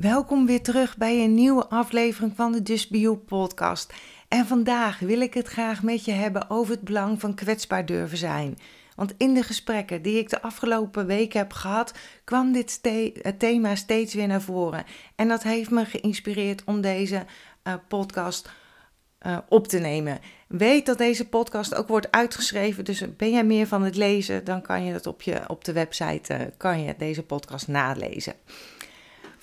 Welkom weer terug bij een nieuwe aflevering van de You podcast. En vandaag wil ik het graag met je hebben over het belang van kwetsbaar durven zijn. Want in de gesprekken die ik de afgelopen weken heb gehad, kwam dit thema steeds weer naar voren. En dat heeft me geïnspireerd om deze uh, podcast uh, op te nemen. Weet dat deze podcast ook wordt uitgeschreven, dus ben jij meer van het lezen, dan kan je dat op, je, op de website, kan je deze podcast nalezen.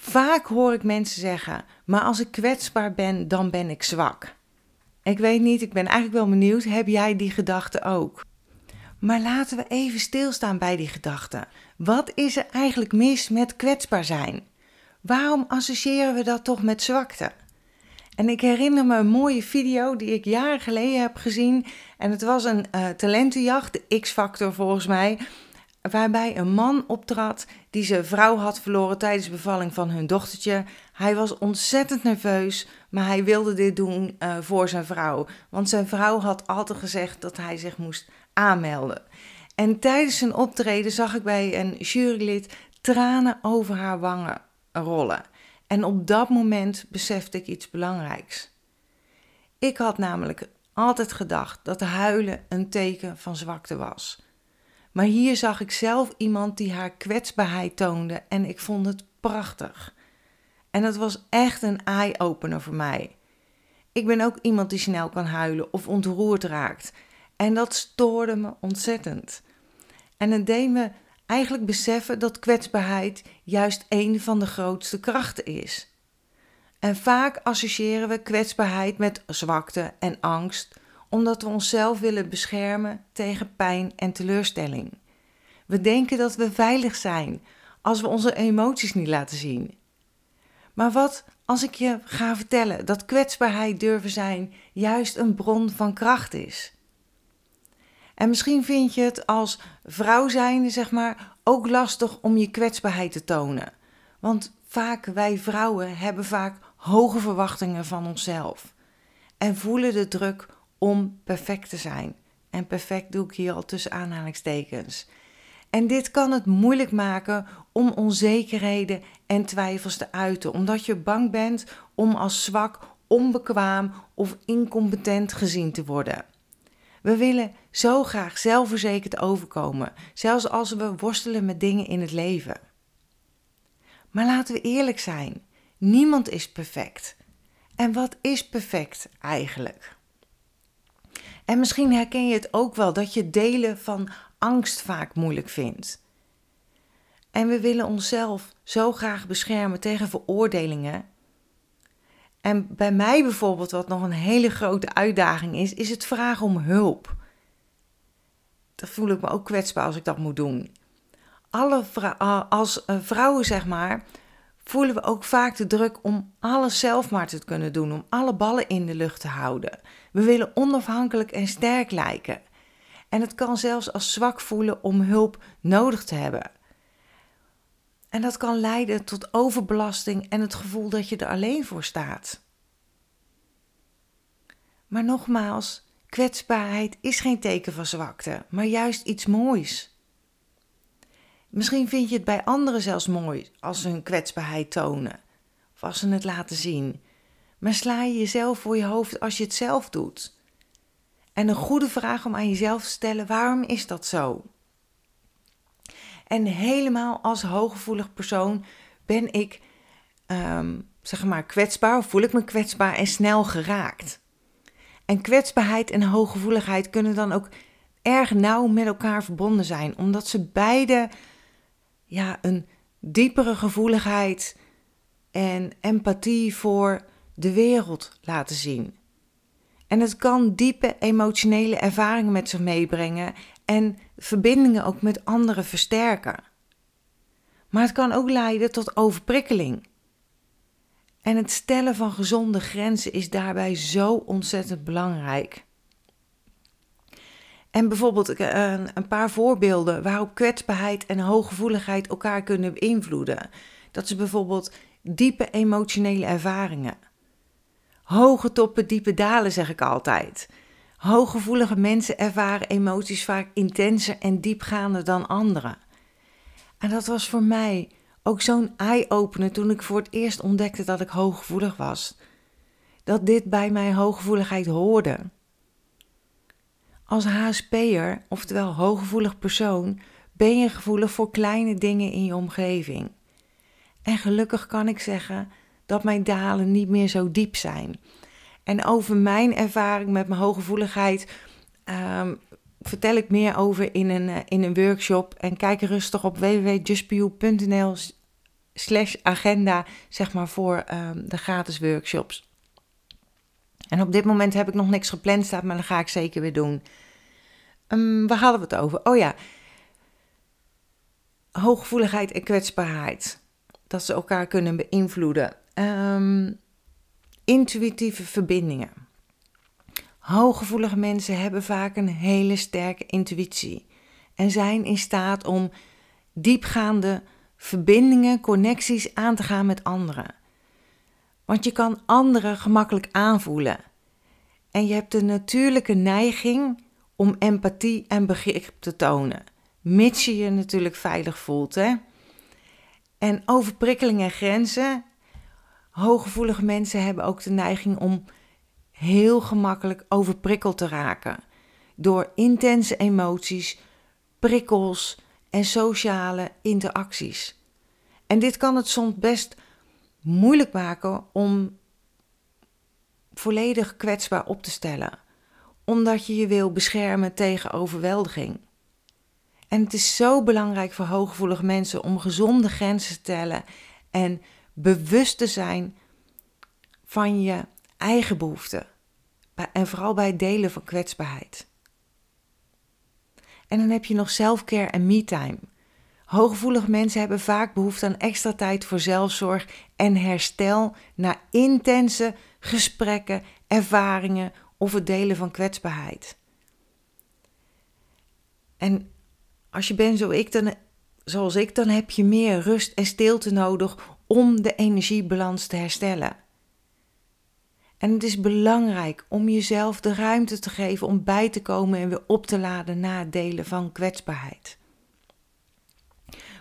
Vaak hoor ik mensen zeggen, maar als ik kwetsbaar ben, dan ben ik zwak. Ik weet niet, ik ben eigenlijk wel benieuwd, heb jij die gedachte ook? Maar laten we even stilstaan bij die gedachte. Wat is er eigenlijk mis met kwetsbaar zijn? Waarom associëren we dat toch met zwakte? En ik herinner me een mooie video die ik jaren geleden heb gezien. En het was een uh, talentenjacht, de X-Factor volgens mij. Waarbij een man optrad die zijn vrouw had verloren tijdens de bevalling van hun dochtertje. Hij was ontzettend nerveus, maar hij wilde dit doen uh, voor zijn vrouw. Want zijn vrouw had altijd gezegd dat hij zich moest aanmelden. En tijdens zijn optreden zag ik bij een jurylid tranen over haar wangen rollen. En op dat moment besefte ik iets belangrijks. Ik had namelijk altijd gedacht dat huilen een teken van zwakte was. Maar hier zag ik zelf iemand die haar kwetsbaarheid toonde en ik vond het prachtig. En het was echt een eye-opener voor mij. Ik ben ook iemand die snel kan huilen of ontroerd raakt. En dat stoorde me ontzettend. En het deed me eigenlijk beseffen dat kwetsbaarheid juist een van de grootste krachten is. En vaak associëren we kwetsbaarheid met zwakte en angst, omdat we onszelf willen beschermen tegen pijn en teleurstelling. We denken dat we veilig zijn als we onze emoties niet laten zien. Maar wat als ik je ga vertellen dat kwetsbaarheid durven zijn juist een bron van kracht is? En misschien vind je het als vrouw zijnde, zeg maar, ook lastig om je kwetsbaarheid te tonen. Want vaak, wij vrouwen hebben vaak hoge verwachtingen van onszelf. En voelen de druk om perfect te zijn. En perfect doe ik hier al tussen aanhalingstekens. En dit kan het moeilijk maken om onzekerheden en twijfels te uiten, omdat je bang bent om als zwak, onbekwaam of incompetent gezien te worden. We willen zo graag zelfverzekerd overkomen, zelfs als we worstelen met dingen in het leven. Maar laten we eerlijk zijn: niemand is perfect. En wat is perfect eigenlijk? En misschien herken je het ook wel dat je delen van angst vaak moeilijk vindt. En we willen onszelf zo graag beschermen tegen veroordelingen. En bij mij bijvoorbeeld, wat nog een hele grote uitdaging is, is het vragen om hulp. Dan voel ik me ook kwetsbaar als ik dat moet doen. Alle als eh, vrouwen, zeg maar, voelen we ook vaak de druk om alles zelf maar te kunnen doen, om alle ballen in de lucht te houden. We willen onafhankelijk en sterk lijken. En het kan zelfs als zwak voelen om hulp nodig te hebben. En dat kan leiden tot overbelasting en het gevoel dat je er alleen voor staat. Maar nogmaals, kwetsbaarheid is geen teken van zwakte, maar juist iets moois. Misschien vind je het bij anderen zelfs mooi als ze hun kwetsbaarheid tonen of als ze het laten zien. Maar sla je jezelf voor je hoofd als je het zelf doet. En een goede vraag om aan jezelf te stellen: waarom is dat zo? En helemaal als hooggevoelig persoon ben ik, um, zeg maar, kwetsbaar of voel ik me kwetsbaar en snel geraakt. En kwetsbaarheid en hooggevoeligheid kunnen dan ook erg nauw met elkaar verbonden zijn, omdat ze beide ja, een diepere gevoeligheid en empathie voor de wereld laten zien. En het kan diepe emotionele ervaringen met zich meebrengen en verbindingen ook met anderen versterken. Maar het kan ook leiden tot overprikkeling. En het stellen van gezonde grenzen is daarbij zo ontzettend belangrijk. En bijvoorbeeld eh, een paar voorbeelden waarop kwetsbaarheid en hooggevoeligheid elkaar kunnen beïnvloeden. Dat is bijvoorbeeld diepe emotionele ervaringen. Hoge toppen, diepe dalen, zeg ik altijd. Hooggevoelige mensen ervaren emoties vaak intenser en diepgaander dan anderen. En dat was voor mij ook zo'n eye-opener toen ik voor het eerst ontdekte dat ik hooggevoelig was. Dat dit bij mijn hooggevoeligheid hoorde. Als HSP'er, oftewel hooggevoelig persoon, ben je gevoelig voor kleine dingen in je omgeving. En gelukkig kan ik zeggen dat mijn dalen niet meer zo diep zijn. En over mijn ervaring met mijn hooggevoeligheid um, vertel ik meer over in een, uh, in een workshop. En kijk rustig op www.justbio.nl slash agenda, zeg maar, voor um, de gratis workshops. En op dit moment heb ik nog niks gepland staan, maar dat ga ik zeker weer doen. Um, waar hadden we het over? Oh ja, hooggevoeligheid en kwetsbaarheid. Dat ze elkaar kunnen beïnvloeden. Um, intuïtieve verbindingen. Hooggevoelige mensen hebben vaak een hele sterke intuïtie en zijn in staat om diepgaande verbindingen, connecties aan te gaan met anderen. Want je kan anderen gemakkelijk aanvoelen. En je hebt de natuurlijke neiging om empathie en begrip te tonen, mits je je natuurlijk veilig voelt. Hè? En overprikkeling en grenzen. Hooggevoelige mensen hebben ook de neiging om heel gemakkelijk overprikkeld te raken door intense emoties, prikkels en sociale interacties. En dit kan het soms best moeilijk maken om volledig kwetsbaar op te stellen, omdat je je wil beschermen tegen overweldiging. En het is zo belangrijk voor hooggevoelige mensen om gezonde grenzen te stellen en bewust te zijn van je eigen behoeften. En vooral bij het delen van kwetsbaarheid. En dan heb je nog selfcare en me-time. Hooggevoelige mensen hebben vaak behoefte aan extra tijd voor zelfzorg en herstel na intense gesprekken, ervaringen of het delen van kwetsbaarheid. En als je bent zo ik, dan, zoals ik, dan heb je meer rust en stilte nodig om de energiebalans te herstellen. En het is belangrijk om jezelf de ruimte te geven om bij te komen en weer op te laden na het delen van kwetsbaarheid.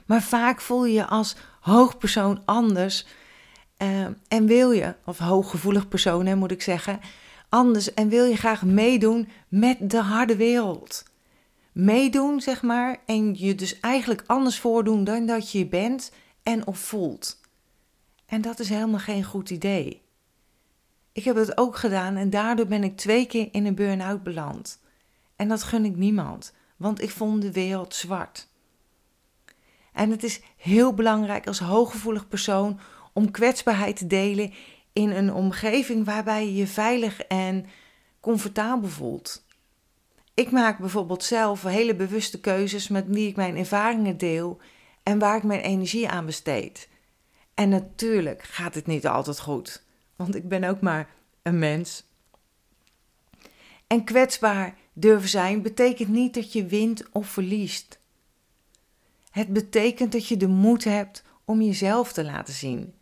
Maar vaak voel je je als hoogpersoon anders uh, en wil je, of hooggevoelig persoon hè, moet ik zeggen, anders en wil je graag meedoen met de harde wereld. Meedoen, zeg maar, en je dus eigenlijk anders voordoen dan dat je bent en of voelt. En dat is helemaal geen goed idee. Ik heb het ook gedaan en daardoor ben ik twee keer in een burn-out beland. En dat gun ik niemand, want ik vond de wereld zwart. En het is heel belangrijk als hooggevoelig persoon om kwetsbaarheid te delen in een omgeving waarbij je je veilig en comfortabel voelt. Ik maak bijvoorbeeld zelf hele bewuste keuzes met wie ik mijn ervaringen deel en waar ik mijn energie aan besteed. En natuurlijk gaat het niet altijd goed want ik ben ook maar een mens. En kwetsbaar durven zijn betekent niet dat je wint of verliest. Het betekent dat je de moed hebt om jezelf te laten zien.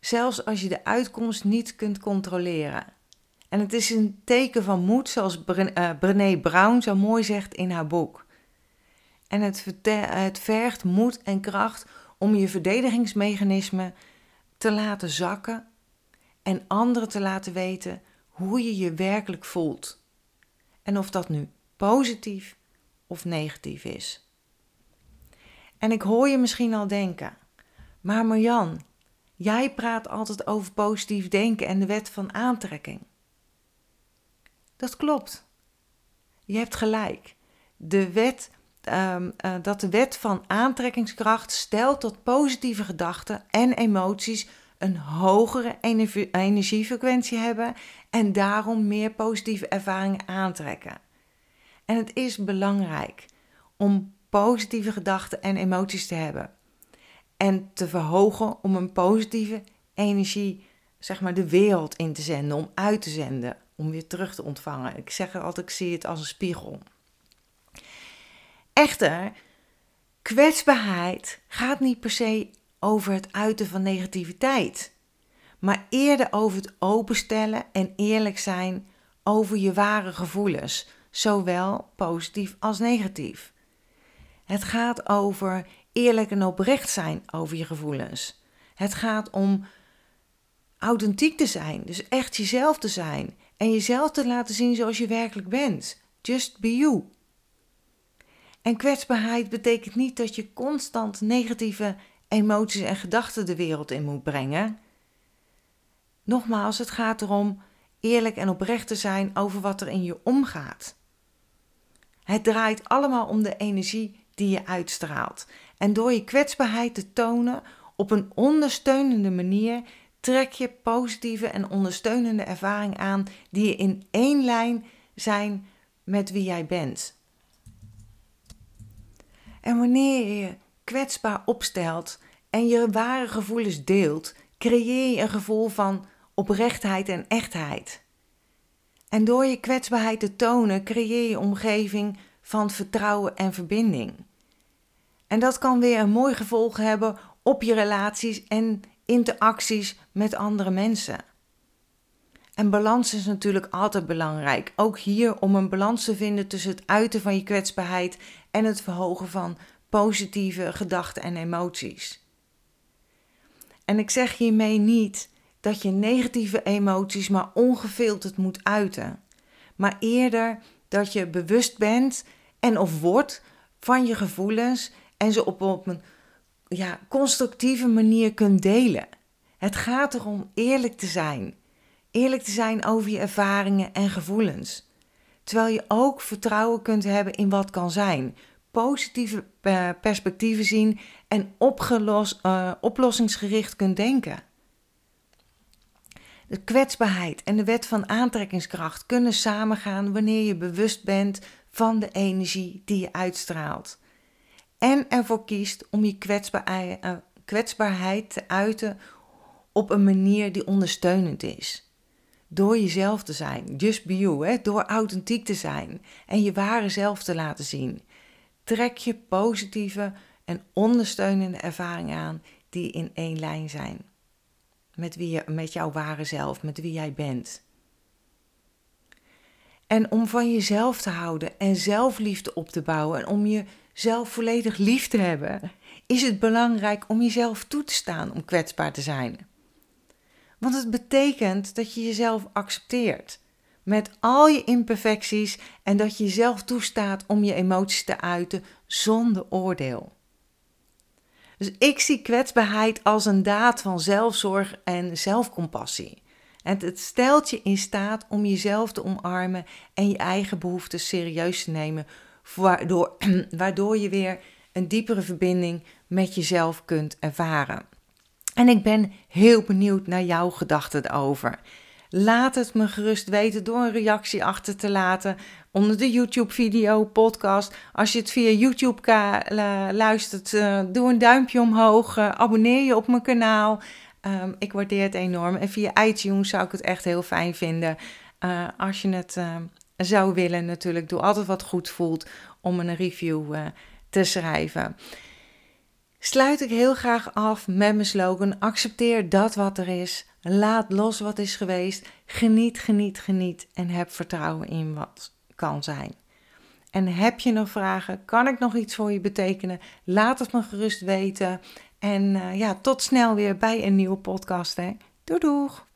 Zelfs als je de uitkomst niet kunt controleren. En het is een teken van moed, zoals eh, Brené Brown zo mooi zegt in haar boek. En het, het vergt moed en kracht om je verdedigingsmechanisme te laten zakken en anderen te laten weten hoe je je werkelijk voelt. En of dat nu positief of negatief is. En ik hoor je misschien al denken, maar Marjan, jij praat altijd over positief denken en de wet van aantrekking. Dat klopt. Je hebt gelijk. De wet, uh, uh, dat de wet van aantrekkingskracht stelt dat positieve gedachten en emoties een hogere energiefrequentie hebben en daarom meer positieve ervaringen aantrekken. En het is belangrijk om positieve gedachten en emoties te hebben en te verhogen om een positieve energie, zeg maar, de wereld in te zenden, om uit te zenden, om weer terug te ontvangen. Ik zeg altijd, ik zie het als een spiegel. Echter, kwetsbaarheid gaat niet per se over het uiten van negativiteit, maar eerder over het openstellen en eerlijk zijn over je ware gevoelens, zowel positief als negatief. Het gaat over eerlijk en oprecht zijn over je gevoelens. Het gaat om authentiek te zijn, dus echt jezelf te zijn en jezelf te laten zien zoals je werkelijk bent. Just be you. En kwetsbaarheid betekent niet dat je constant negatieve emoties en gedachten de wereld in moet brengen. Nogmaals, het gaat erom eerlijk en oprecht te zijn over wat er in je omgaat. Het draait allemaal om de energie die je uitstraalt. En door je kwetsbaarheid te tonen op een ondersteunende manier, trek je positieve en ondersteunende ervaring aan die je in één lijn zijn met wie jij bent. En wanneer je je kwetsbaar opstelt en je ware gevoelens deelt, creëer je een gevoel van oprechtheid en echtheid. En door je kwetsbaarheid te tonen, creëer je omgeving van vertrouwen en verbinding. En dat kan weer een mooi gevolg hebben op je relaties en interacties met andere mensen. En balans is natuurlijk altijd belangrijk. Ook hier om een balans te vinden tussen het uiten van je kwetsbaarheid en het verhogen van positieve gedachten en emoties. En ik zeg hiermee niet dat je negatieve emoties maar ongefilterd moet uiten, maar eerder dat je bewust bent en of wordt van je gevoelens en ze op, een ja, constructieve manier kunt delen. Het gaat erom eerlijk te zijn. Eerlijk te zijn over je ervaringen en gevoelens. Terwijl je ook vertrouwen kunt hebben in wat kan zijn. Positieve eh, perspectieven zien en opgelos, uh, oplossingsgericht kunt denken. De kwetsbaarheid en de wet van aantrekkingskracht kunnen samengaan wanneer je bewust bent van de energie die je uitstraalt. En ervoor kiest om je eh, kwetsbaarheid te uiten op een manier die ondersteunend is. Door jezelf te zijn, just be you, hè? door authentiek te zijn en je ware zelf te laten zien. Trek je positieve en ondersteunende ervaringen aan die in één lijn zijn. Met, wie je, met jouw ware zelf, met wie jij bent. En om van jezelf te houden en zelfliefde op te bouwen en om jezelf volledig lief te hebben, is het belangrijk om jezelf toe te staan om kwetsbaar te zijn. Want het betekent dat je jezelf accepteert met al je imperfecties en dat je jezelf toestaat om je emoties te uiten zonder oordeel. Dus ik zie kwetsbaarheid als een daad van zelfzorg en zelfcompassie. En het stelt je in staat om jezelf te omarmen en je eigen behoeften serieus te nemen, waardoor, waardoor je weer een diepere verbinding met jezelf kunt ervaren. En ik ben heel benieuwd naar jouw gedachten erover. Laat het me gerust weten door een reactie achter te laten onder de YouTube-video, podcast. Als je het via YouTube luistert, uh, doe een duimpje omhoog. Uh, abonneer je op mijn kanaal. Um, ik waardeer het enorm. En via iTunes zou ik het echt heel fijn vinden. Uh, als je het zou willen, natuurlijk. Doe altijd wat goed voelt om een review te schrijven sluit ik heel graag af met mijn slogan: accepteer dat wat er is, laat los wat is geweest, geniet, geniet, geniet en heb vertrouwen in wat kan zijn. En heb je nog vragen? Kan ik nog iets voor je betekenen? Laat het me gerust weten. En uh, ja, tot snel weer bij een nieuwe podcast. Hè? Doei doeg!